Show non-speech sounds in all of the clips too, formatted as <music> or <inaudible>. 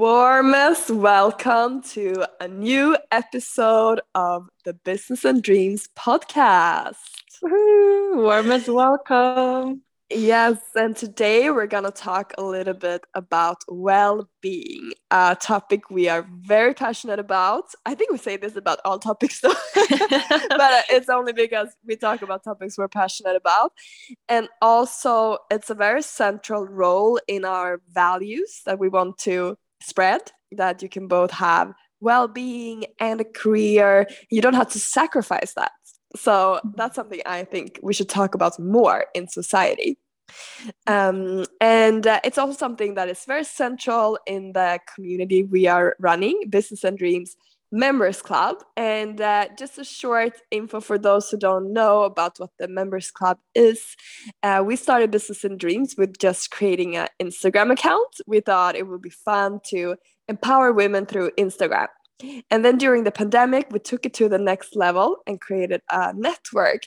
warmest welcome to a new episode of the Business and Dreams podcast. Woo-hoo, warmest welcome. Yes, and today we're going to talk a little bit about well being, a topic we are very passionate about. I think we say this about all topics, though, <laughs> but it's only because we talk about topics we're passionate about. And also, it's a very central role in our values that we want to spread, that you can both have well being and a career. You don't have to sacrifice that. So that's something I think we should talk about more in society. Um, and uh, it's also something that is very central in the community we are running, Business and Dreams Members Club. And uh, just a short info for those who don't know about what the Members Club is. Uh, we started Business and Dreams with just creating an Instagram account. We thought it would be fun to empower women through Instagram. And then during the pandemic, we took it to the next level and created a network.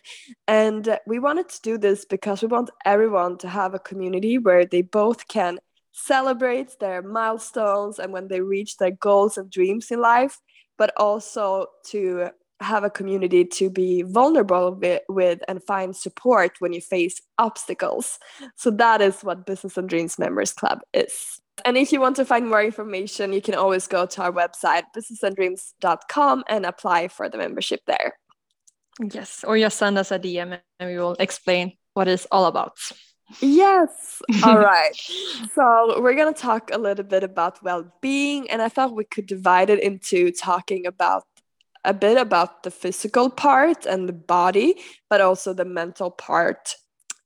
And we wanted to do this because we want everyone to have a community where they both can celebrate their milestones and when they reach their goals and dreams in life, but also to have a community to be vulnerable with, and find support when you face obstacles. So that is what Business and Dreams Members Club is. And if you want to find more information, you can always go to our website, businessanddreams.com, and apply for the membership there. Yes, or just send us a DM and we will explain what it's all about. Yes. All <laughs> right. so we're going to talk a little bit about well being, and I thought we could divide it into talking about a bit about the physical part and the body, but also the mental part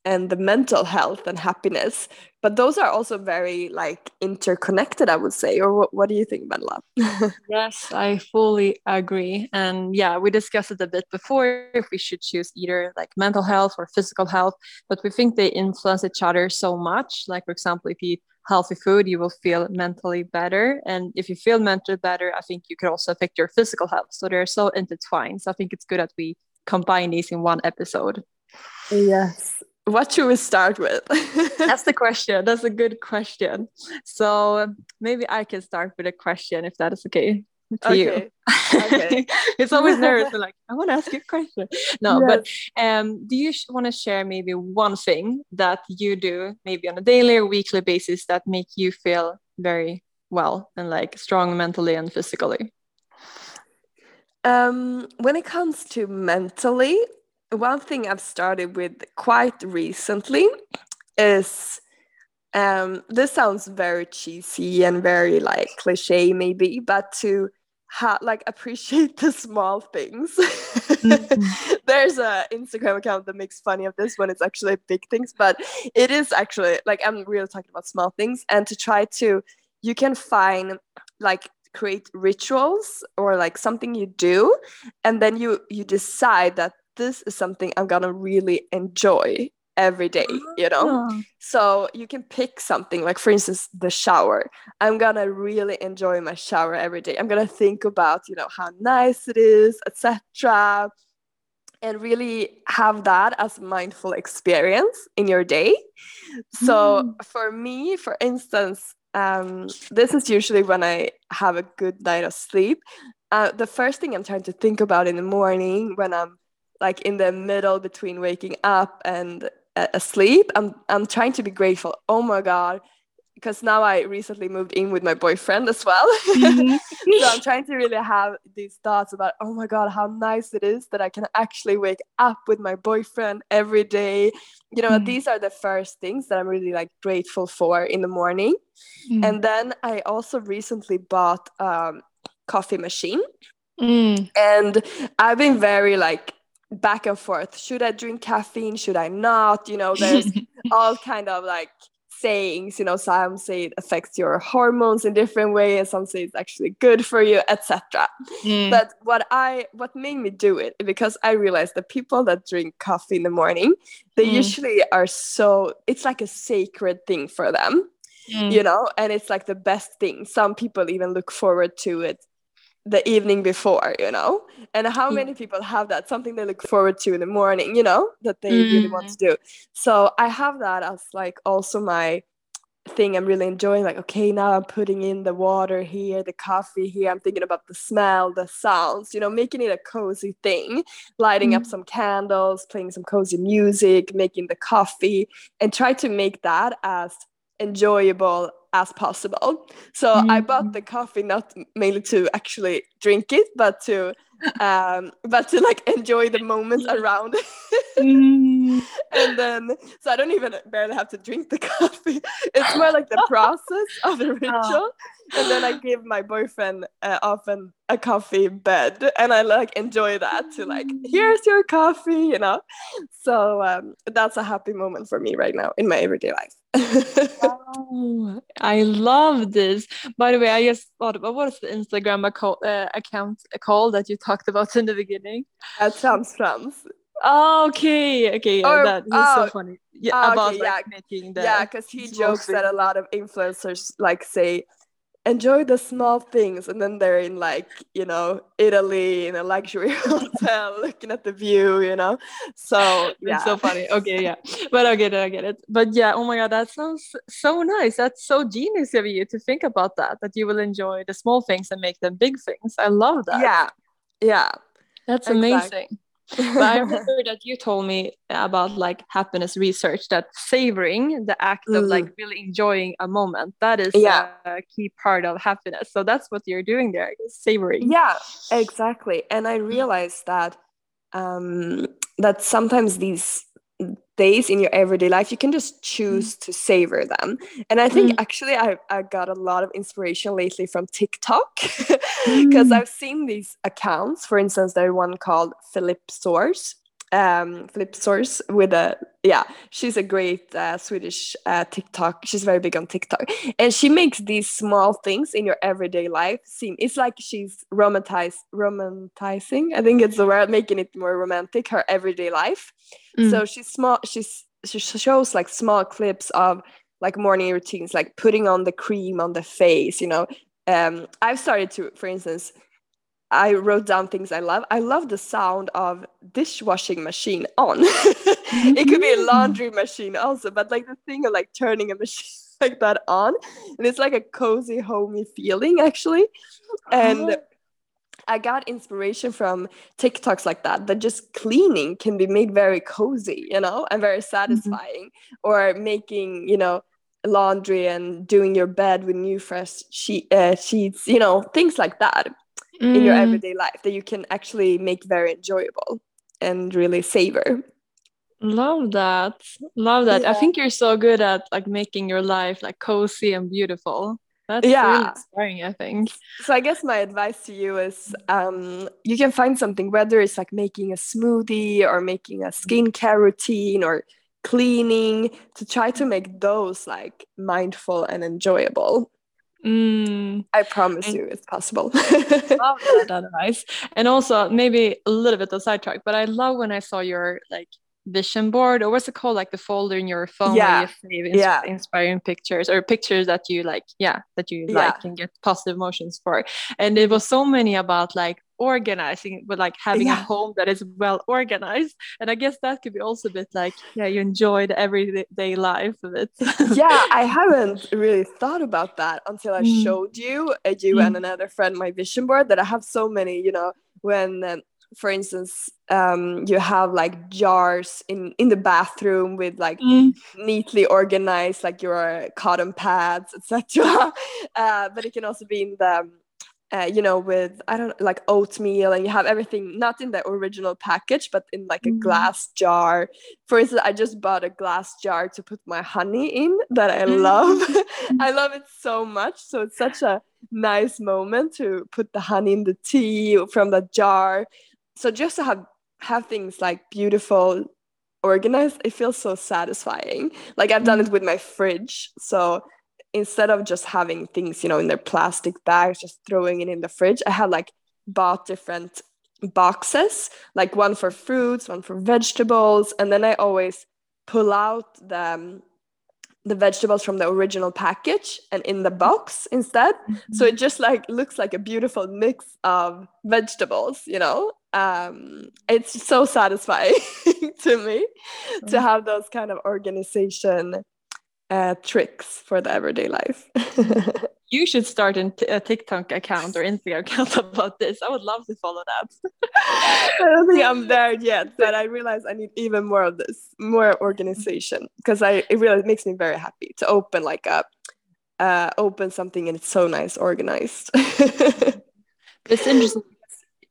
and the mental health and happiness but those are also very like interconnected i would say or what, what do you think Bella? <laughs> yes i fully agree and yeah we discussed it a bit before if we should choose either like mental health or physical health but we think they influence each other so much like for example if you eat healthy food you will feel mentally better and if you feel mentally better i think you could also affect your physical health so they're so intertwined so i think it's good that we combine these in one episode yes what should we start with? <laughs> That's the question. That's a good question. So maybe I can start with a question if that is okay to okay. you. Okay. <laughs> it's always nervous. like, I want to ask you a question. No, yes. but um, do you want to share maybe one thing that you do, maybe on a daily or weekly basis, that make you feel very well and like strong mentally and physically? Um, when it comes to mentally, one thing I've started with quite recently is um, this sounds very cheesy and very like cliche maybe, but to ha- like appreciate <laughs> the small things. Mm-hmm. <laughs> There's a Instagram account that makes funny of this when it's actually big things, but it is actually like I'm really talking about small things and to try to you can find like create rituals or like something you do and then you you decide that this is something I'm gonna really enjoy every day, you know? Oh. So you can pick something like, for instance, the shower. I'm gonna really enjoy my shower every day. I'm gonna think about, you know, how nice it is, etc. And really have that as mindful experience in your day. So mm. for me, for instance, um, this is usually when I have a good night of sleep. Uh, the first thing I'm trying to think about in the morning when I'm like in the middle between waking up and uh, asleep i'm i'm trying to be grateful oh my god because now i recently moved in with my boyfriend as well mm-hmm. <laughs> so i'm trying to really have these thoughts about oh my god how nice it is that i can actually wake up with my boyfriend every day you know mm-hmm. these are the first things that i'm really like grateful for in the morning mm-hmm. and then i also recently bought um coffee machine mm. and i've been very like back and forth should i drink caffeine should i not you know there's <laughs> all kind of like sayings you know some say it affects your hormones in different way and some say it's actually good for you etc mm. but what i what made me do it because i realized that people that drink coffee in the morning they mm. usually are so it's like a sacred thing for them mm. you know and it's like the best thing some people even look forward to it the evening before, you know? And how many people have that? Something they look forward to in the morning, you know, that they mm. really want to mm. do. So I have that as like also my thing I'm really enjoying. Like, okay, now I'm putting in the water here, the coffee here. I'm thinking about the smell, the sounds, you know, making it a cozy thing, lighting mm. up some candles, playing some cozy music, making the coffee, and try to make that as enjoyable as possible. So mm. I bought the coffee not mainly to actually drink it, but to um but to like enjoy the moments around mm. <laughs> and then so i don't even barely have to drink the <laughs> coffee it's more like the process of the <laughs> ritual oh. and then i give my boyfriend uh, often a coffee bed and i like enjoy that to like here's your coffee you know so um, that's a happy moment for me right now in my everyday life oh, I love this. By the way, I just thought about what's the Instagram account, uh, account called that you talked about in the beginning? At Trams Frans. Oh, okay, okay, yeah, or, that is oh, so funny. Yeah, oh, about okay, like, yeah. making the yeah, because he jokes that a lot of influencers like say enjoy the small things and then they're in like you know italy in a luxury <laughs> hotel looking at the view you know? So yeah it's so funny. Okay yeah. But i get it i get it. But yeah oh my god that sounds so nice. That's so genius of you to think about that that you will enjoy the small things and make them big things. I love that. Yeah. Yeah. That's exactly. amazing but I <laughs> remember that you told me about like happiness research that savoring the act mm. of like mm. really enjoying a moment that is yeah. a key part of happiness. So that's what you're doing there, savoring. Yeah, exactly. And I realized that um that sometimes these days in your everyday life you can just choose mm. to savor them and i think mm. actually I, I got a lot of inspiration lately from tiktok <laughs> because mm. i've seen these accounts for instance there's one called philip source um flip source with a yeah she's a great uh, swedish uh, tiktok. She's very big on tiktok. And she makes these small things in your everyday life. Seem it's like she's romantized romanticizing i think it's the word making it more romantic her everyday life. Mm. so she's small she's she shows like small clips of like morning routines like putting on the cream on the face you know? Um i've started to for instance I wrote down things I love. I love the sound of dishwashing machine on. <laughs> it could be a mm. laundry machine also, but like the thing of like turning a machine <laughs> like that on, and it's like a cozy, homey feeling actually. And uh-huh. I got inspiration from TikToks like that. That just cleaning can be made very cozy, you know, and very mm-hmm. satisfying. Mm-hmm. Or making, you know, laundry and doing your bed with new fresh sheet, uh, sheets, you know, things like that mm. in your mm. everyday life that you can actually make very enjoyable and really savor love that love that yeah. i think you're so good at like making your life like cozy and beautiful that's yeah. really inspiring i think so i guess my advice to you is um, you can find something whether it's like making a smoothie or making a skincare routine or cleaning to try to make those like mindful and enjoyable Mm. I promise and you it's possible. <laughs> love that <laughs> advice. And also maybe a little bit of sidetrack, but I love when I saw your like vision board or what's it called like the folder in your phone yeah. where you save ins- yeah. inspiring pictures or pictures that you like yeah that you yeah. like and get positive emotions for and it was so many about like organizing but like having yeah. a home that is well organized and i guess that could be also a bit like yeah you enjoy the everyday life of it <laughs> yeah i haven't really thought about that until i mm. showed you uh, you mm. and another friend my vision board that i have so many you know when um, for instance um, you have like jars in in the bathroom with like mm. neatly organized like your cotton pads etc <laughs> uh, but it can also be in the uh, you know, with I don't like oatmeal, and you have everything not in the original package, but in like a mm. glass jar. For instance, I just bought a glass jar to put my honey in that I love. <laughs> Mm. I love it so much. So it's such a nice moment to put the honey in the tea from the jar. So just to have have things like beautiful organized it feels so satisfying like i've done it mm. with my fridge so instead of just having things, you know, in their plastic bags, just throwing it in the fridge, I had like bought different boxes, like one for fruits, one for vegetables, and then I always pull out the um, the vegetables from the original package and in the box instead. Mm-hmm. So it just like looks like a beautiful mix of vegetables, you know. Um, it's so satisfying <laughs> to me mm-hmm. to have those kind of organization uh, tricks for the everyday life. <laughs> you should start a TikTok account or Instagram account <laughs> about this. I would love to follow that. I don't think I'm there yet, but I realize I need even more of this, more organization, because I it really makes me very happy to open like a uh, open something and it's so nice organized. it's interesting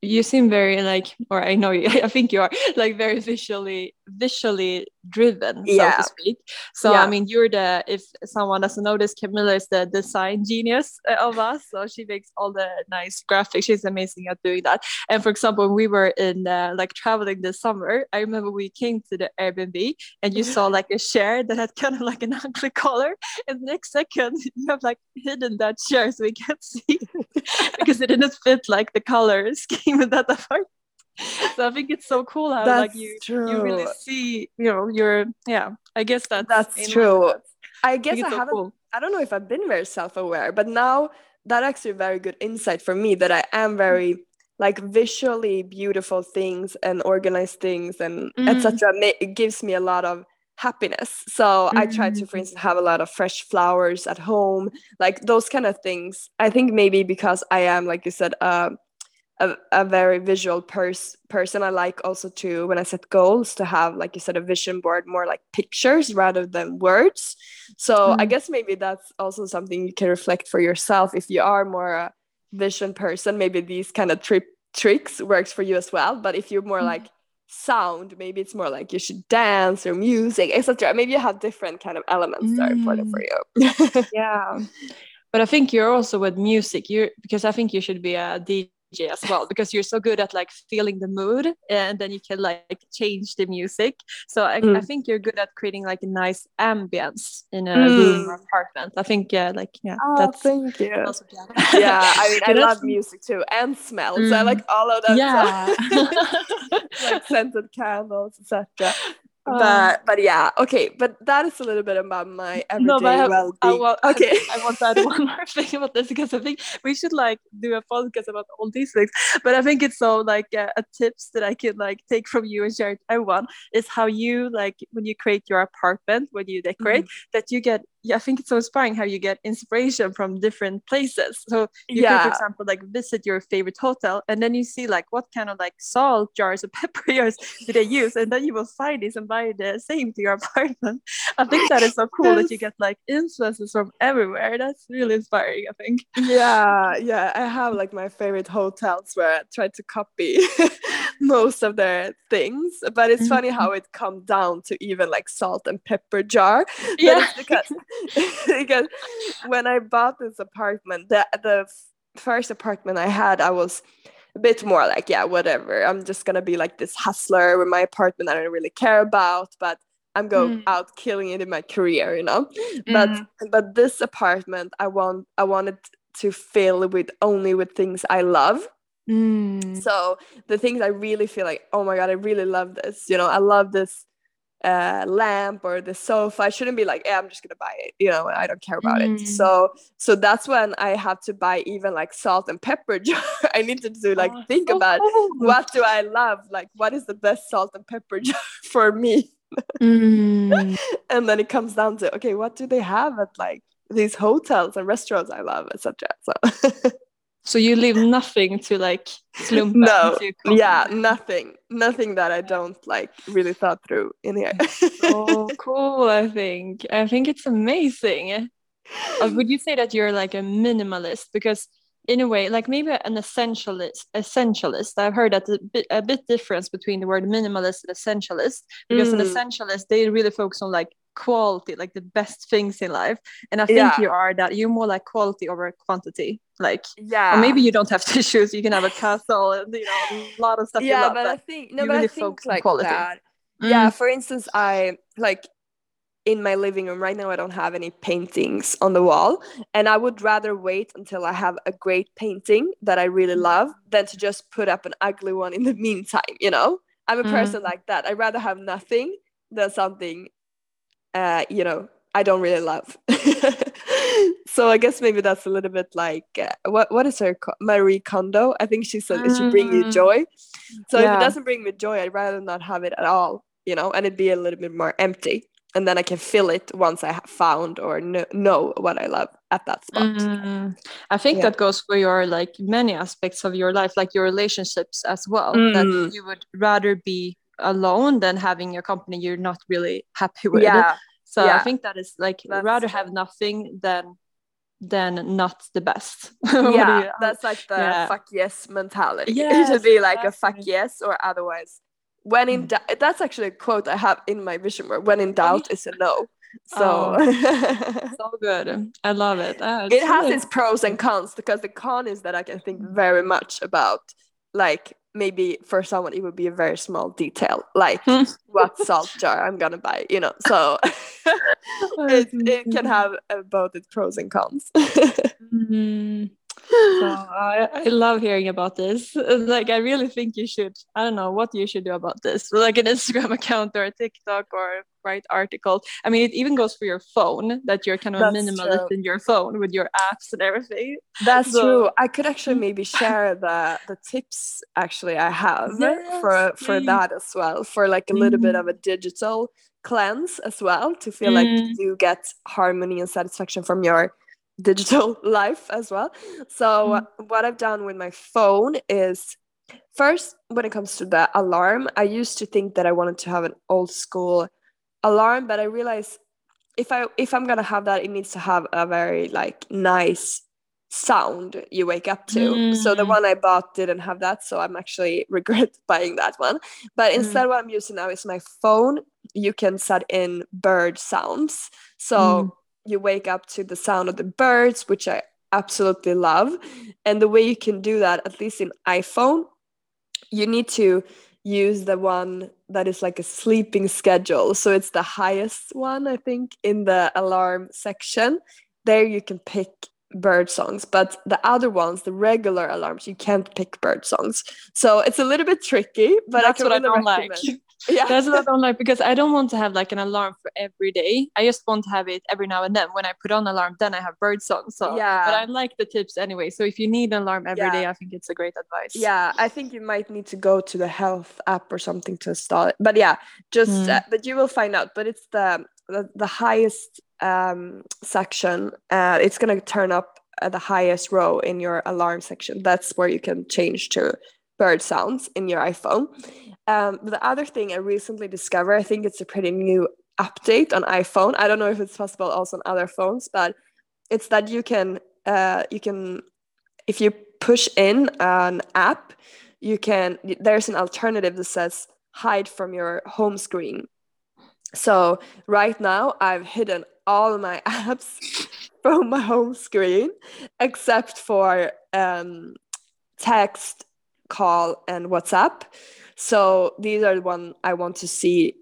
you seem very like or i know you <laughs> i think you are like very visually visually driven yeah. so to speak. So yeah. i mean you're the if someone doesn't notice, camilla is the design genius uh, of us so she makes all the nice graphics. She's amazing at doing that. And for example when we were in uh, like traveling this summer. I remember we came to the airbnb and you saw like a chair that had <laughs> kind of like an ugly color and the next second <laughs> you have like hidden that chair so we can't <laughs> see because it didn't fit like the color scheme in that apartment <laughs> so I think it's so cool how that's like you true. you really see you know you're yeah I guess that's that's true. I guess I, I haven't cool. I don't know if I've been very self-aware, but now that actually a very good insight for me that I am very like visually beautiful things and organized things and mm. etc. It gives me a lot of happiness. So mm. I try to, for mm. instance, have a lot of fresh flowers at home, like those kind of things. I think maybe because I am, like you said, uh, a, a very visual pers- person i like also to when i set goals to have like you said a vision board more like pictures rather than words so mm. i guess maybe that's also something you can reflect for yourself if you are more a vision person maybe these kind of trip tricks works for you as well but if you're more mm. like sound maybe it's more like you should dance or music etc maybe you have different kind of elements mm. that are important for mm. you yeah <laughs> but i think you're also with music you because i think you should be a dj as well because you're so good at like feeling the mood and then you can like change the music. So I, mm. I think you're good at creating like a nice ambience in a mm. room or apartment. I think yeah like yeah oh, that's thank you. yeah I <laughs> mean I love music too and smells. Mm. I like all of that yeah. <laughs> like scented candles etc um, but but yeah okay but that is a little bit about my everyday no, but I have, well-being. I okay. I, want <laughs> to add one more thing about this because I think we should like do a podcast about all these things but I think it's so like uh, a tips that I can like take from you and share to everyone is how you like when you create your apartment when you decorate mm-hmm. that you get yeah, I think it's so inspiring how you get inspiration from different places. So you yeah. can, for example, like visit your favorite hotel and then you see like what kind of like salt jars or pepper jars do they use, and then you will find this and buy the same to your <laughs> apartment. I think that is so cool that you get like influences from everywhere. That's really inspiring, I think. Yeah, yeah. I have like my favorite hotels where I try to copy <laughs> most of their things, but it's mm-hmm. funny how it comes down to even like salt and pepper jar. Yeah. because <laughs> <laughs> because when I bought this apartment, the the first apartment I had, I was a bit more like, yeah, whatever. I'm just gonna be like this hustler with my apartment I don't really care about, but I'm going mm. out killing it in my career, you know. Mm. But but this apartment, I want I wanted to fill with only with things I love. Mm. So the things I really feel like, oh my god, I really love this. You know, I love this uh, lamp or the sofa. I shouldn't be like, yeah, I'm just gonna buy it. You know, I don't care about mm. it. So so that's when I have to buy even like salt and pepper <laughs> jar. I need to do like oh, think about what do I love? Like what is the best salt and pepper <laughs> jar for me? Mm. <laughs> and then it comes down to okay, what do they have at like these hotels and restaurants I love, etc. So So you leave nothing to like slump. No, yeah, nothing, nothing that I don't like really thought through in here. oh, <laughs> cool! I think I think it's amazing. Uh, would you say that you're like a minimalist? Because in a way, like maybe an essentialist. Essentialist. I've heard that a bit a bit difference between the word minimalist and essentialist. Because mm. an essentialist, they really focus on like quality, like the best things in life. And I think yeah. you are that. You're more like quality over quantity. Like yeah, or maybe you don't have <laughs> to choose. You can have a castle and you know a lot of stuff. Yeah, love, but, but I think no, but really I think like quality. that. Mm. Yeah, for instance, I like in my living room right now. I don't have any paintings on the wall, and I would rather wait until I have a great painting that I really mm. love than to just put up an ugly one in the <laughs> meantime. You know, I'm a mm. person like that. I'd rather have nothing than something uh, you know, I don't really love. <laughs> so I guess maybe that's a little bit like uh, what what is her Marie Kondo? I think she said it should bring you mm. joy. So yeah. if it doesn't bring me joy, I'd rather not have it at all, you know, and it'd be a little bit more empty. and then I can fill it once I have found or know, know what I love at that spot. Mm, I think yeah. that goes for your like many aspects of your life, like your relationships as well. Mm. That you would rather be alone than having a company you're not really happy <laughs> with. Yeah. So yeah. I think that is like that's rather have nothing than than not the best. <laughs> yeah, you, that's like the yeah. fuck yes mentality. <laughs> Yeah, to be like a fuck yes or otherwise. When in mm. doubt, that's actually a quote I have in my vision board. When in doubt it's a no. So oh, so good. I love it. Oh, it has its pros and cons because the con is that I can think very much about like maybe for someone it would be a very small detail like <laughs> what salt jar i'm gonna buy you know? So <laughs> <laughs> it, it can have uh, both its pros and cons. Mm-hmm so I, I love hearing about this. <laughs> Like I really think you should, I don't know what you should do about this. <laughs> Like an Instagram <laughs> account or a TikTok or write articles. I mean it even goes for your phone that you're kind of That's minimalist true. in your phone with your apps and everything. That's so, true. I could actually maybe share the the tips actually I have yes, for for that as well. For like a little mm. bit of a digital cleanse as well to feel mm. like you get harmony and satisfaction from your digital <laughs> life as well. So mm. what I've done with my phone is first when it comes to the alarm, I used to think that I wanted to have an old school alarm, but I realized if I if I'm gonna have that, it needs to have a very like nice sound you wake up to. Mm. So the mm. one I bought didn't have that, so I'm actually <laughs> regret buying that one. But mm. instead, what I'm using now is my phone. You can set in bird sounds. So mm you wake up to the sound of the birds, which I absolutely love. And the way you can do that, at least in iPhone, you need to use the one that is like a sleeping schedule. So it's the highest one, I think, in the alarm section. There you can pick bird songs, but the other ones, the regular alarms, you can't pick bird songs. So it's a little bit tricky, but that's I what I don't recommend. like. <laughs> yeah. That's what i don't like because i don't want to have like an alarm for every day. I just want to have it every now and then. When i put on alarm then i have bird songs so yeah. but i like the tips anyway. So if you need an alarm every yeah. day, i think it's a great advice. Yeah i think you might need to go to the health app or something to install it. But yeah just mm. uh, but you will find out. But it's the the, the highest um section uh it's gonna turn up at the highest row in your alarm section. That's where you can change to bird sounds in your iphone um, the other thing I recently discovered, I think it's a pretty new update on iPhone. I don't know if it's possible also on other phones, but it's that you can uh, you can if you push in an app, you can there's an alternative that says hide from your home screen. So right now I've hidden all my <laughs> apps from my home screen except for um, text, call, and WhatsApp. So these are the one I want to see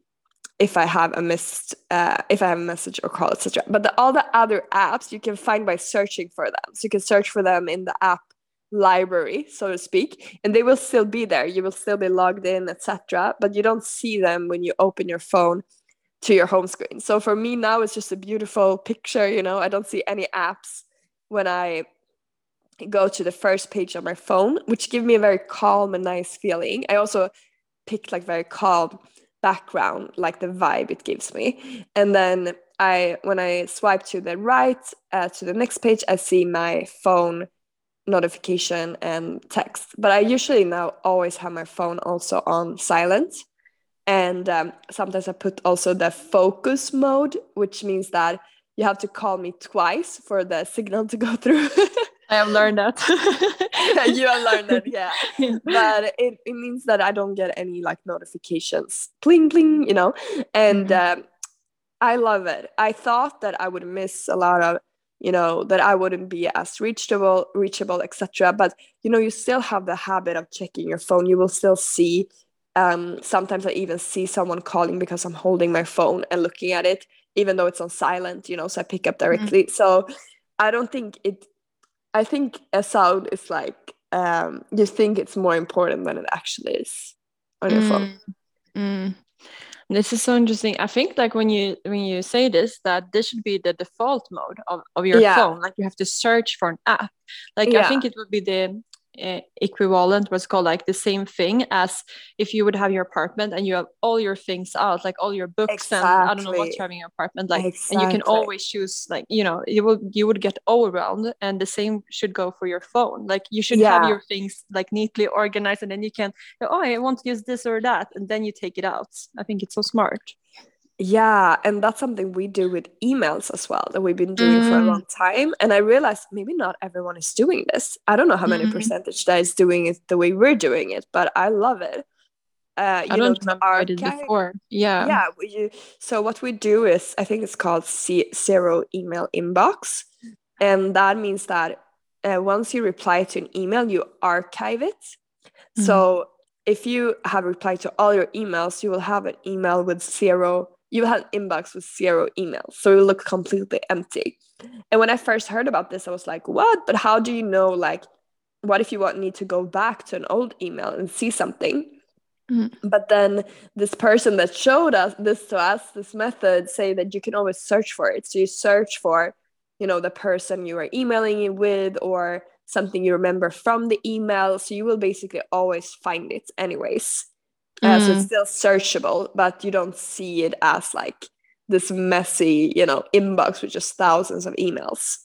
if I have a missed, uh, if I have a message or call, etc. But the, all the other apps you can find by searching for them. So you can search for them in the app library, so to speak, and they will still be there. You will still be logged in, etc. But you don't see them when you open your phone to your home screen. So for me now, it's just a beautiful picture. You know, I don't see any apps when I go to the first page on my phone, which give me a very calm and nice feeling. I also pick like very calm background, like the vibe it gives me. And then I, when I swipe to the right uh, to the next page, I see my phone notification and text. But I usually now always have my phone also on silent. And um, sometimes I put also the focus mode, which means that you have to call me twice for the signal to go through. <laughs> I have learned that. <laughs> you have learned that, <laughs> yeah. But it, it means that I don't get any like notifications, bling bling, you know. And mm-hmm. um, I love it. I thought that I would miss a lot of, you know, that I wouldn't be as reachable, reachable, etc. But you know, you still have the habit of checking your phone. You will still see. Um, sometimes I even see someone calling because I'm holding my phone and looking at it, even though it's on silent. You know, so I pick up directly. Mm-hmm. So I don't think it I think a sound is like um, you think it's more important than it actually is on your mm, phone. Mm. This is so interesting. I think like when you when you say this, that this should be the default mode of, of your yeah. phone. Like you have to search for an app. Like yeah. I think it would be the Eh, equivalent what's called like the same thing as if you would have your apartment and you have all your things out like all your books exactly. and i don't know what you have in your apartment like exactly. and you can always choose like you know you will you would get overwhelmed and the same should go for your phone like you should yeah. have your things like neatly organized and then you can oh i want to use this or that and then you take it out i think it's so smart yeah, and that's something we do with emails as well that we've been doing mm. for a long mm. time. And I realized maybe not everyone is doing this. I don't know how many mm. percentage that is doing it the way we're doing it, but I love it. Uh, you I don't know, remember I did before. Yeah. Yeah. You, so what we do is, I think it's called C- zero email inbox, and that means that uh, once you reply to an email, you archive it. Mm. So if you have replied to all your emails, you will have an email with zero you had an inbox with zero emails so it will look completely empty. And when i first heard about this i was like what? But how do you know like what if you want need to go back to an old email and see something? Mm. but then this person that showed us this to us this method say that you can always search for it. So you search for you know the person you are emailing it with or something you remember from the email. So you will basically always find it anyways uh, so it's mm. still searchable, but you don't see it as like this messy, you know, inbox with just thousands of emails.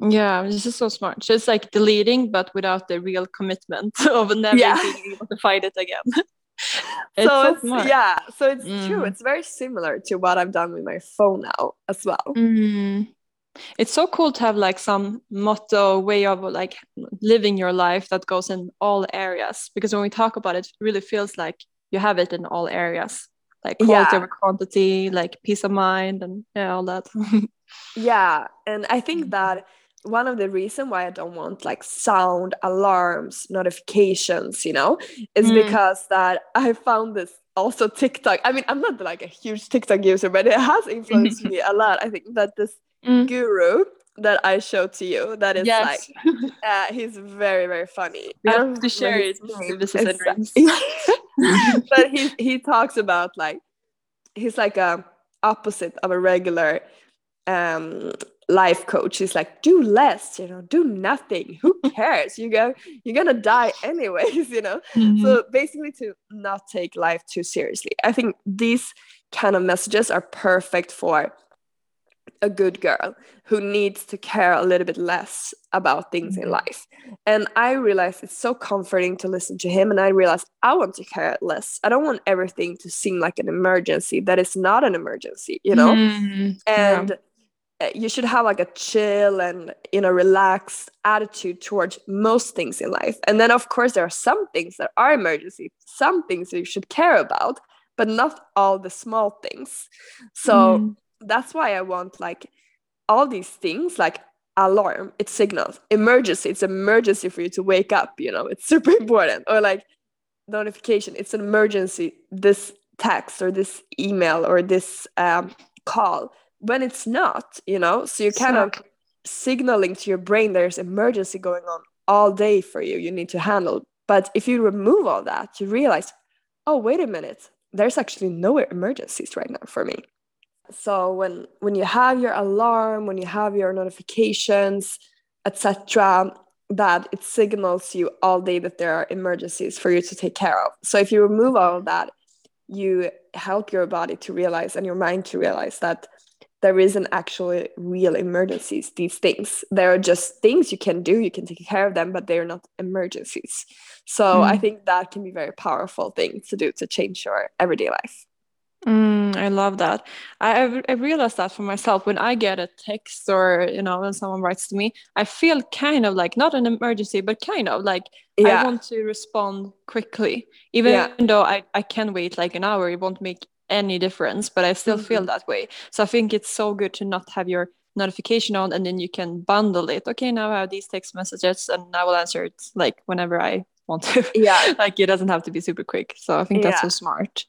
Yeah, this is so smart. So it's like deleting, but without the real commitment <laughs> of never yeah. being able to find it again. <laughs> it's so, so it's, yeah, so it's mm. true. It's very similar to what I've done with my phone now as well. Mm. It's so cool to have like some motto way of like living your life that goes in all areas because when we talk about it, it really feels like you have it in all areas like quality yeah. over quantity like peace of mind and yeah all that <laughs> yeah and i think mm. that one of the reason why i don't want like sound alarms notifications you know is mm. because that i found this also tiktok i mean i'm not like a huge tiktok user but it has <laughs> influenced me a lot i think that this mm. guru that I showed to you. That is yes. like, <laughs> uh, he's very very funny. We have to share it. This is <laughs> but he he talks about like he's like a opposite of a regular um life coach he's like do less you know do nothing who <laughs> cares you go you're gonna die anyways you know mm-hmm. so basically to not take life too seriously i think these kind of messages are perfect for a good girl who needs to care a little bit less about things in mm-hmm. life. And I realized it's so comforting to listen to him. And I realized I want to care less. I don't want everything to seem like an emergency that is not an emergency, you know? Mm-hmm. And yeah. you should have like a chill and, you know, relaxed attitude towards most things in life. And then, of course, there are some things that are emergency, some things that you should care about, but not all the small things. So, mm that's why I want like all these things like alarm, it signals emergency, it's emergency for you to wake up, you know, it's <laughs> super important. Or like notification, it's an emergency, this text or this email or this um, call when it's not, you know, so you're kind of signaling to your brain there's emergency going on all day for you, you need to handle. But if you remove all that, you realize, oh, wait a minute, there's actually no emergencies right now for me so when when you have your alarm when you have your notifications etc that it signals you all day that there are emergencies for you to take care of. So if you remove all of that you help your body to realize and your mind to realize that there isn't actually real emergencies. These things there are just things you can do you can take care of them but they're not emergencies. So mm. i think that can be a very powerful thing to do to change your everyday life Mm, I love that. I I realized that for myself when I get a text or you know when someone writes to me, I feel kind of like not an emergency, but kind of like yeah. I want to respond quickly, even yeah. though I I can wait like an hour. It won't make any difference, but I still mm-hmm. feel that way. So I think it's so good to not have your notification on and then you can bundle it. Okay, now I have these text messages and I will answer it like whenever I want to. Yeah, <laughs> like it doesn't have to be super quick. So I think that's yeah. so smart.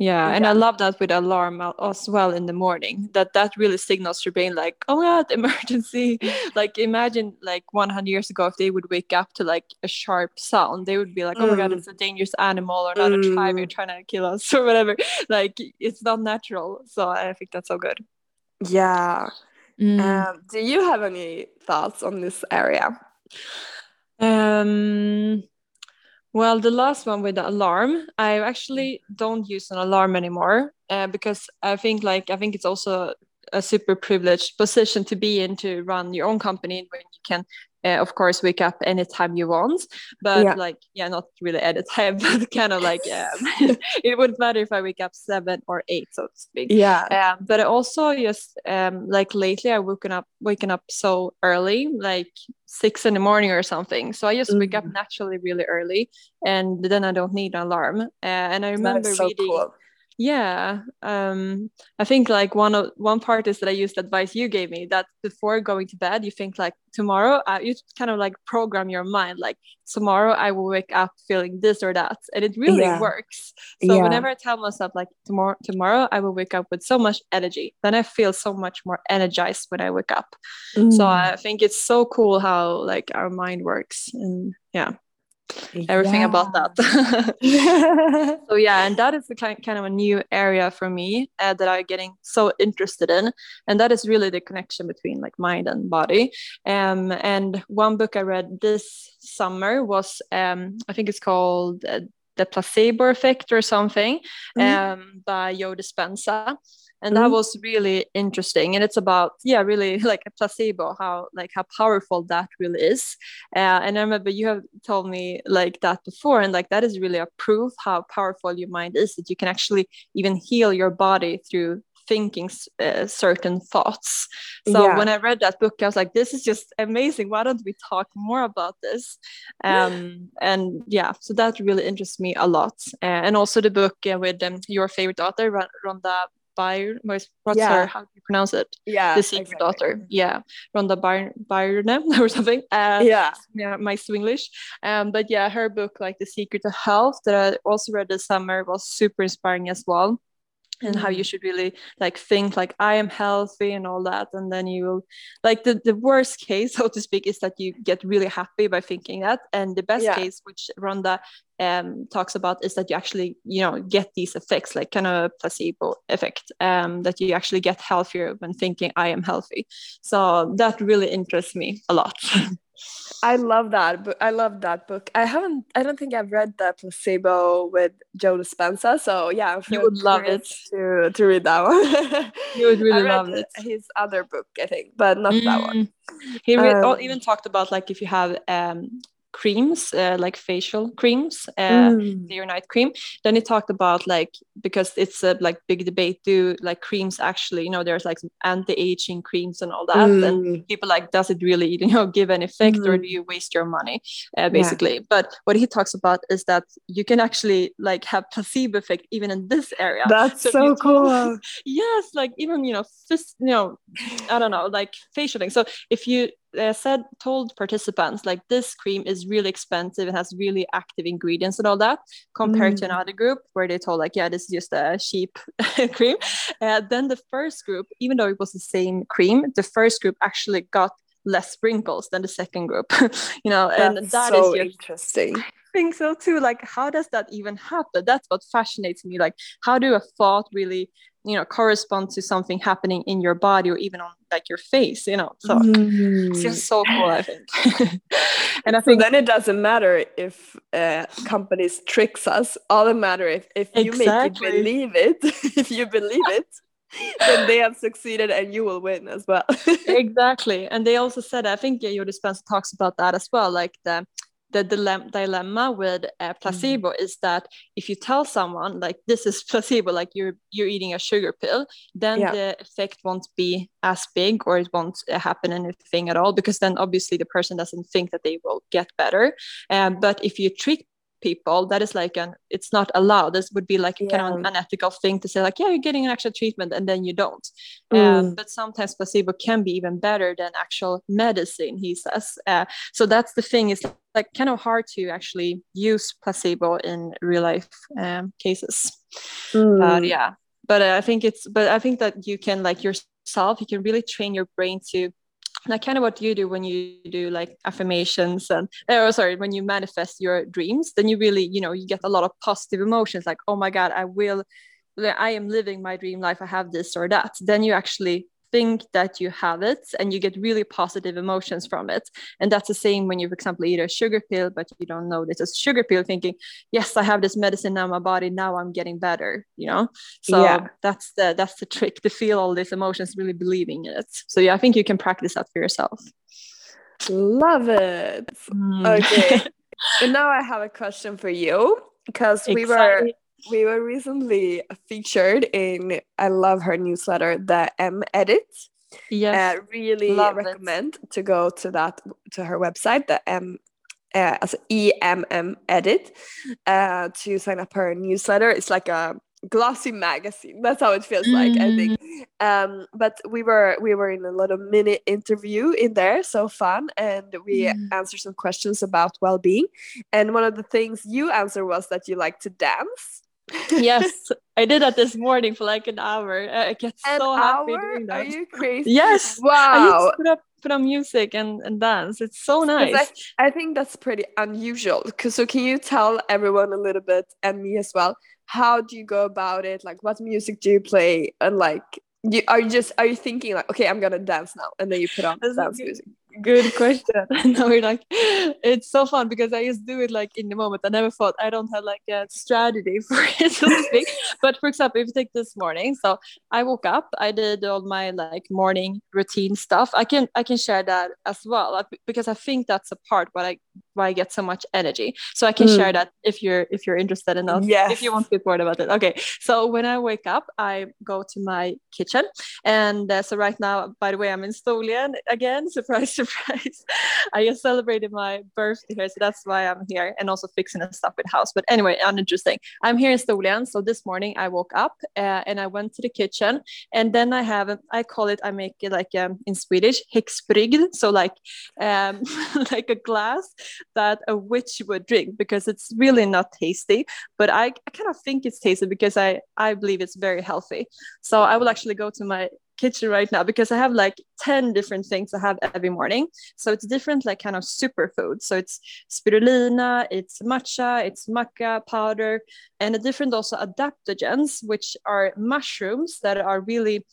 Yeah, and I love that with alarm as well in the morning. That that really signals your brain like, oh my god, <laughs> emergency. like imagine like 100 years ago if they would wake up to like a sharp sound, they would be like, oh my god, mm. it's a dangerous animal or another mm. tribe here trying to kill us <laughs> or whatever. Like it's not natural. So I think that's so good. Yeah. Mm. Um, do you have any thoughts on this area? Um Well, the last one with the alarm, I actually don't use an alarm anymore uh, because I think like I think it's also a super privileged position to be in to run your own company when you can uh, of course wake up anytime you want but yeah. like yeah not really anytime <laughs> but kind of like um, <laughs> it wouldn't matter if i wake up seven or eight so to speak yeah um, but also just um, like lately i woken up waking up so early like six in the morning or something so i just mm. wake up mm. naturally really early and then i don't need an alarm uh, and i remember so reading cool yeah um i think like one of one part is that i used advice you gave me that before going to bed you think like tomorrow uh, you kind of like program your mind like tomorrow i will wake up feeling this or that and it really yeah. works so yeah. whenever i tell myself like tomorrow tomorrow i will wake up with so much energy then i feel so much more energized when i wake up mm. so i think it's so cool how like our mind works and yeah everything yeah. about that <laughs> so yeah and that is the kind, kind of a new area for me uh, that i'm getting so interested in and that is really the connection between like mind and body um, and one book i read this summer was um, i think it's called uh, the placebo effect or something mm-hmm. um, by joe dispenza and that mm-hmm. was really interesting and it's about yeah really <laughs> like a placebo how like how powerful that really is. Uh, and i remember you have told me like that before and like that is really a proof how powerful your mind is that you can actually even heal your body through thinking uh, certain thoughts. So yeah. when i read that book i was like this is just amazing. Why don't we talk more about this? Um, and yeah so that really interests me a lot. Uh, and also the book uh, with um, your favorite author rhonda Byrne. What's yeah. her? How do you pronounce it? Yeah, the secret exactly. daughter. Yeah, Rhonda Byrne, Byrne <laughs> or something. Uh, yeah, yeah, my Swinglish. Um, but yeah, her book, like The Secret of Health, that I also read this summer, was super inspiring as well and how you mm. should really like think like i am healthy and all that and then you will like the, the worst case <laughs> so to speak is that you get really happy by thinking that and the best yeah. case which rhonda um, talks about is that you actually you know get these effects like kind of placebo effect um, that you actually get healthier when thinking i am healthy so that really interests me a lot <laughs> I love that book. I love that book. I haven't. I don't think I've read the placebo with Joe Dispenza. So yeah, you would love it to to read that one. <laughs> you would really love it. His other book, I think, but not mm. that one. He re- um, even talked about like if you have um creams uh, like facial creams uh, mm. day or night cream then he talked about like because it's a like big debate do like creams actually you know there's like anti-aging creams and all that mm. and people like does it really you know <laughs> give an effect mm. or do you waste your money uh, basically yeah. but what he talks about is that you can actually like have placebo effect even in this area that's so, so cool <laughs> yes like even you know just you know i don't know like facial things so if you uh, said told participants like this cream is really expensive it has really active ingredients and all that compared mm. to another group where they told like yeah this is just a cheap <laughs> cream. Uh, then the first group even though it was the same cream the first group actually got less sprinkles than the second group <laughs> you know That's and that so is interesting. <laughs> I think so too like how does that even happen? That's what fascinates me like how do a thought really you know correspond to something happening in your body or even on like your face you know so mm. it's just so cool i think <laughs> and i think so then it doesn't matter if uh, companies tricks us all it matter if, if you exactly. make you believe it <laughs> if you believe it then they have succeeded and you will win as well <laughs> exactly and they also said i think Joe Dispenza talks about that as well like the the dilemma with uh, placebo mm. is that if you tell someone like this is <laughs> placebo like you're you're eating a sugar pill then yeah. the effect won't be as big or it won't uh, happen anything at all because then obviously the person doesn't think that they will get better um, but if you trick people that is like an it's not allowed this would be like yeah. kind of an unethical thing to say like yeah you're getting an actual treatment and then you don't um, mm. um, but sometimes placebo can be even better than actual medicine he says uh, so that's the thing is like kind of hard to actually use placebo in real life um, cases mm. but yeah but i think it's but i think that you can like yourself you can really train your brain to like kind of what you do when you do like affirmations and oh sorry when you manifest your dreams then you really you know you get a lot of positive emotions like oh my god i will i am living my dream life. I have this or that. Then you actually think that you have it and you get really positive emotions from it. And that's the same when you for example eat a sugar pill but you don't know this is sugar pill thinking yes i have this medicine now in my body. Now i'm getting better you know? So yeah. that's the that's the trick to feel all these emotions really believing in it. So yeah i think you can practice that for yourself. Love it. Mm. okay. <laughs> And now i have a question for you because we were we were recently featured in I love her newsletter, the M Edit. Yes, uh, really love recommend it. to go to that to her website, the M uh, as EMM Edit, uh, to sign up her newsletter. It's like a glossy magazine. That's how it feels mm. like, I think. Mm. Um, but we were we were in a little mini interview in there, so fun, and we mm. answered some questions about well being. And one of the things you answered was that you like to dance yes, I did that this morning for like an hour. I get an so happy hour? doing that. Are you crazy? Yes. Wow. I put up put on music and, and dance. It's so nice. I, I think that's pretty unusual. So can you tell everyone a little bit and me as well? How do you go about it? Like what music do you play? And like you are you just are you thinking like okay I'm gonna dance now and then you put on dance music? Good question. <laughs> No we're like it's so fun because i just do it like in the moment. I never thought i don't have like a strategy <laughs> for it so to speak. But for example if you take this morning so i woke up i did all my like morning routine stuff. I can i can share that as well because i think that's a part where i why i get so much energy. So i can mm. share that if you're if you're interested in us yes. if you want to be more about it. Okay so when i wake up i go to my kitchen. And uh, so right now by the way i'm in Storlien again <laughs> surprise surprise. <laughs> I just celebrated my birthday here, so that's why I'm here, and also fixing the stuff with house. But anyway, uninteresting. I'm here in Storlien, so this morning I woke up uh, and I went to the kitchen, and then I have I call it I make it like um, in Swedish häxbrygd, so like um, <laughs> like a glass that a witch would drink because it's really not tasty, but I, I kind of think it's tasty because I I believe it's very healthy. So I will actually go to my kitchen right now because I have like 10 different things I have every morning. So it's different, like kind of superfood. So it's spirulina, it's matcha, it's maca powder, and a different also adaptogens, which are mushrooms that are really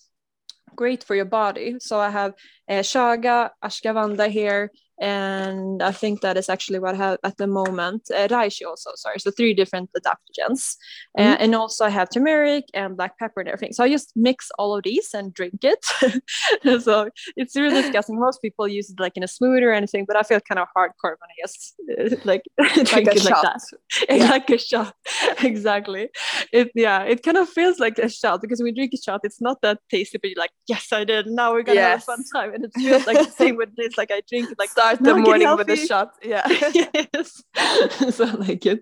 great for your body. So I have uh, chaga, ashwagandha here, and I think that is actually what I have at the moment. Uh, reishi also, sorry. So three different adaptogens. Uh, mm-hmm. Uh, and also I have turmeric and black pepper and everything. So I just mix all of these and drink it. <laughs> so it's really disgusting. Most people use it like in a smoothie or anything, but I feel kind of hardcore when I just uh, like, <laughs> drink it like that. <laughs> Yeah. like a shot. exactly. It yeah, it kind of feels like a shot because when we drink a shot, it's not that tasty, but you're like, yes, I did. Now we're gonna yes. have a fun time. And it feels like the same with this. Like I drink it like start the morning with a shot. Yeah. <laughs> <laughs> yes. <laughs> so I like it.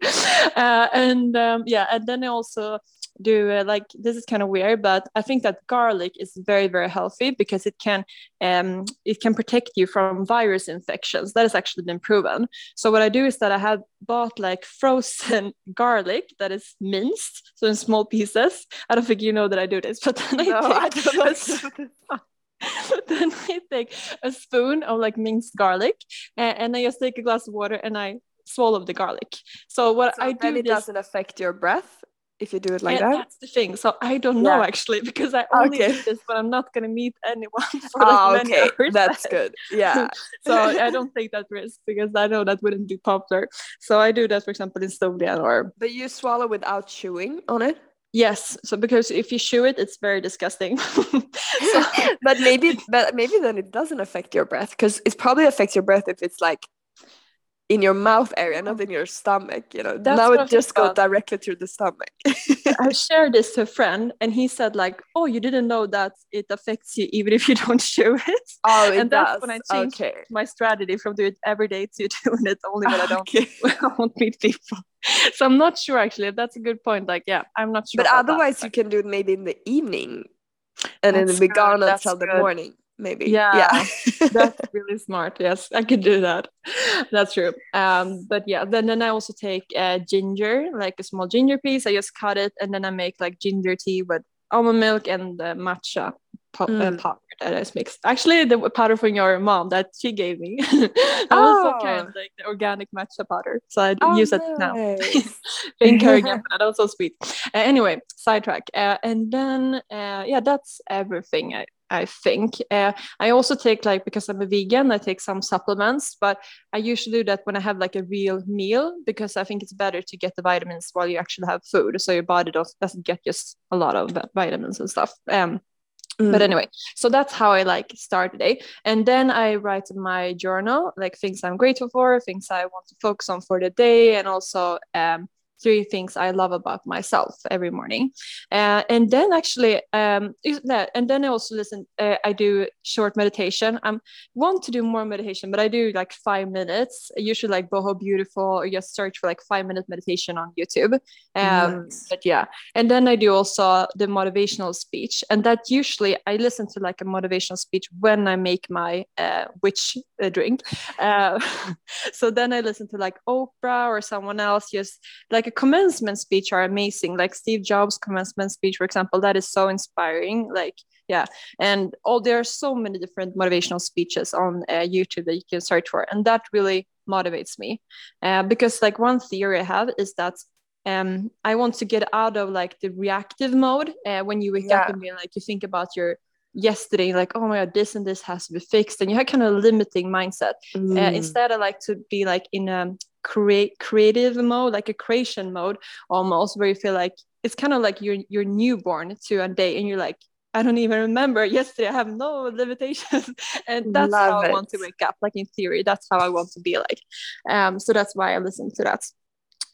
Uh, and um, yeah, and then I also do uh, like this is kind of weird but i think that garlic is very very healthy because it can um it can protect you from virus infections that has actually been proven so what i do is that i have bought like frozen garlic that is minced so in small pieces i don't think you know that i do this but then no, I, take I don't know <laughs> then I take a spoon of like minced garlic and, and I just take a glass of water and I swallow the garlic. So what so I do it this, doesn't affect your breath if you do it like that. That's the thing. So I don't know yeah. actually because I only okay. this, but I'm not gonna meet anyone <laughs> for like oh, many okay. hours. That's good. Yeah. <laughs> so I don't take that risk because I know that wouldn't be popular. So I do that, for example, in Storlien or. But you swallow without chewing on it. Yes, so because if you chew it, it's very disgusting. <laughs> so, <laughs> but maybe, but maybe then it doesn't affect your breath because it probably affects your breath if it's like in your mouth area, not in oh. your stomach. You know, That's now it just goes directly to the stomach. <laughs> I shared this to a friend, and he said like, "Oh, you didn't know that it affects you even if you <laughs> don't chew it." Oh, it and does. that's when I changed okay. my strategy from doing it every day to <laughs> doing it only when I don't okay. I won't meet people. So I'm not sure actually. That's a good point. Like, yeah, I'm not sure. But otherwise, that. you can do it maybe in the evening, and that's then be gone until the morning maybe. Yeah, yeah. <laughs> that's really smart. Yes, I could do that. That's true. Um, but yeah, then then I also take uh, ginger, like a small ginger piece. I just cut it, and then I make like ginger tea with almond milk and uh, matcha po- mm. uh, powder that is mixed. Actually, the powder from your mom that she gave me. <laughs> that oh. was so kind, like the organic matcha powder. So I oh, use nice. it now. <laughs> Thank her again for that. was so sweet. Uh, anyway, sidetrack. Uh, and then, uh, yeah, that's everything I I think. Uh, I also take like because I'm a vegan, I take some supplements, but I usually do that when I have like a real meal because I think it's better to get the vitamins while you actually have food, so your body doesn't get just a lot of vitamins and stuff. Um, Mm. But anyway, so that's how I like start the day. And then I write in my journal, like things I'm grateful for, things I want to focus on for the day, and also um, three things I love about myself every morning. Uh, and then actually, um, and then I also listen, uh, I do short meditation. I want to do more meditation, but I do like five minutes, usually like Boho Beautiful, or just search for like five minute meditation on YouTube. Um, nice. But yeah, and then I do also the motivational speech. And that usually I listen to like a motivational speech when I make my uh, witch uh, drink. Uh, <laughs> so then I listen to like Oprah or someone else, just like like a commencement speech are amazing. Like steve jobs commencement speech for example that is so inspiring. Like yeah. And all there are so many different motivational speeches on uh, youtube that you can search for and that really motivates me. Uh, because like one theory i have is that um, I want to get out of like the reactive mode uh, when you wake yeah. up and be like you think about your yesterday like oh my god this and this has to be fixed and you have kind of a limiting mindset. Uh, mm. uh, instead i like to be like in a create creative mode like a creation mode almost where you feel like it's kind of like you're you're newborn to a day and you're like I don't even remember yesterday. I have no limitations, <laughs> and that's Love how it. I want to wake up. Like in theory, that's how I want to be like. Um, so that's why I listen to that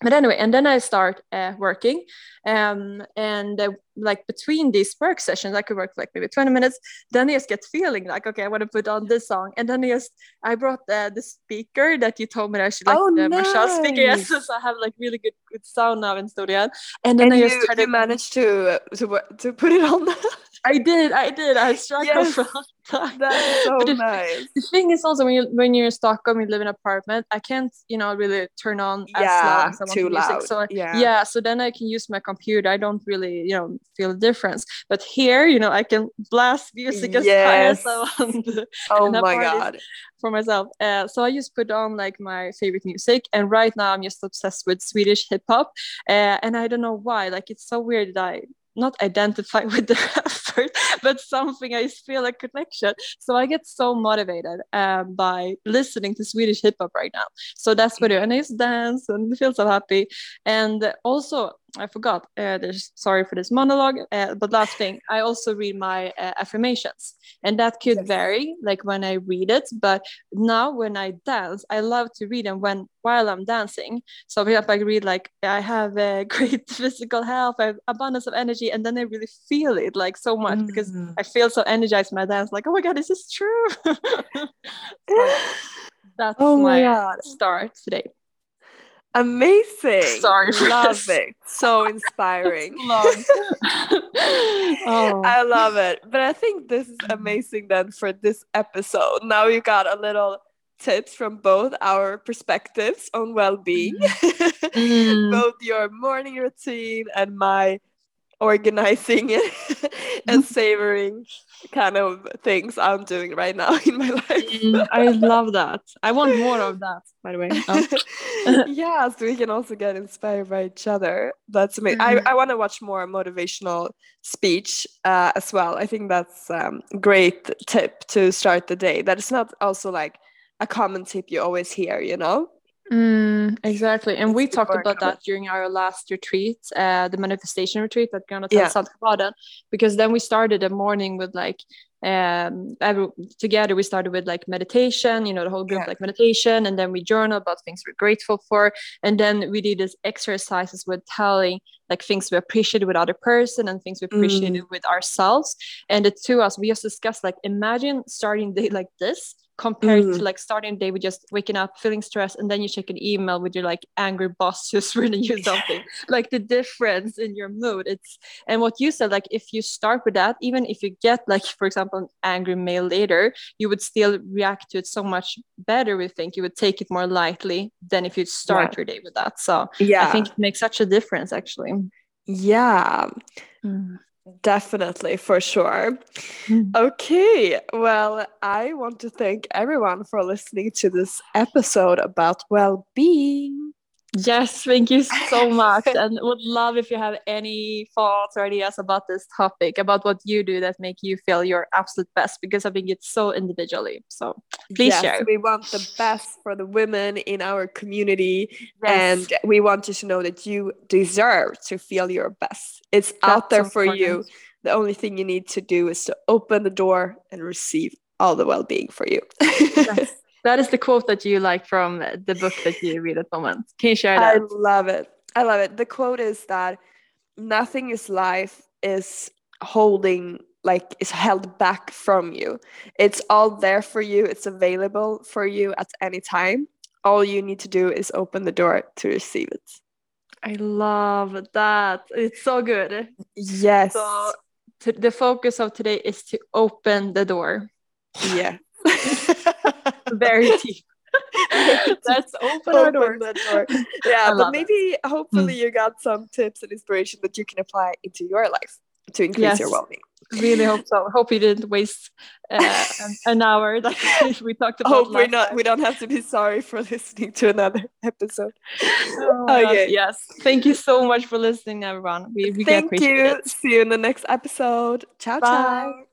but anyway and then i start uh, working um, and uh, like between these work sessions i could work like maybe 20 minutes then i just get feeling like okay i want to put on this song and then I just i brought uh, the speaker that you told me that i should like oh, the nice. Marshall speaker <laughs> yes so i have like really good good sound now in studio and then and i you, just you managed to to to put it on <laughs> I did, I did. I struck yes, from that. That's so the, nice. The thing is also when you when you're in Stockholm, you live in an apartment. I can't, you know, really turn on yeah, as loud as I want too music. Loud. So yeah. yeah, so then I can use my computer. I don't really, you know, feel the difference. But here, you know, I can blast music as yes. high as I want. <laughs> oh my god. For myself. Uh, so I just put on like my favorite music. And right now I'm just obsessed with Swedish hip hop. Uh, and I don't know why. Like it's so weird that I not identify <laughs> with the effort, but something I feel a connection. So I get so motivated um, by listening to Swedish hip hop right now. So that's what I do. And I just dance and feel so happy. And also, I forgot. Uh, there's sorry for this monologue, uh, but last thing, I also read my uh, affirmations, and that could yes. vary, like when I read it. But now when I dance, I love to read them when while I'm dancing. So if I read like I have a <laughs> great physical health, I have abundance of energy, and then I really feel it like so much mm. because I feel so energized when I dance. Like oh my god, this is true. <laughs> <laughs> so that's oh my, my god. start today. Amazing. Sorry love it. So <laughs> inspiring. <laughs> oh. I love it. But I think this is amazing then for this episode. Now you got a little tips from both our perspectives on well-being. Mm. <laughs> both your morning routine and my organizing <laughs> and savoring kind of things I'm doing right now <laughs> in my life. mm, I love that. I want more of that, by the way. <laughs> Oh. yeah, so we can also get inspired by each other. That's amazing. Mm-hmm. I, I want to watch more motivational speech uh, as well. I think that's a um, great tip to start the day. That is not also like a common tip you always hear, you know? Mm, exactly. And we talked about that during our last retreat, uh, the manifestation retreat at Gröna yeah. Saltsjöbaden, because then we started a morning with like um every, together we started with like meditation you know the whole group yeah. like meditation and then we journal about things we're grateful for and then we did these exercises with telling like things we appreciated with other person and things we appreciated mm. with ourselves and the two of us we just discussed like imagine starting <laughs> day like this compared mm. to like starting day with just waking up feeling stressed and then you check an email with your like angry boss who's <laughs> reading you something. <laughs> Like the difference in your mood. It's and what you said like if you start with that even if you get like for example an angry mail later you would still react to it so much better we think. You would take it more lightly than if you start yeah. your day with that. So yeah. i think it makes such a difference actually. Yeah. Mm. Definitely, for sure. Mm. Okay, well, I want to thank everyone for listening to this episode about well being. Yes, thank you so <laughs> much. and would love if you have any thoughts or ideas about this topic, about what you do that make you feel your absolute best, because I think it's so individually. So please yes, share. We want the best for the women in our community. Yes. And we want you to know that you deserve to feel your best. It's That's out there for you. The only thing you need to do is to open the door and receive all the well-being for you. <laughs> yes. That is the quote that you like from the book that you read at the moment. Can you share that? I love it. I love it. The quote is that nothing is life is holding like is held back from you. It's all there for you. It's available for you at any time. All you need to do is open the door to receive it. I love that. It's so good. Yes. So the focus of today is to open the door. Yeah. <laughs> <laughs> <laughs> Very deep. <laughs> Let's open, open door. the door. <laughs> Yeah, but maybe it. hopefully mm. you got some tips and inspiration that you can apply into your life to increase yes. your well-being. Really hope so. Hope you didn't waste uh, an hour that we talked about. Hope we're not. Time. We don't have to be sorry for listening to another episode. Oh, okay. Yes. Thank you so much for listening, everyone. We, we Thank you. It. See you in the next episode. Ciao, Bye. ciao.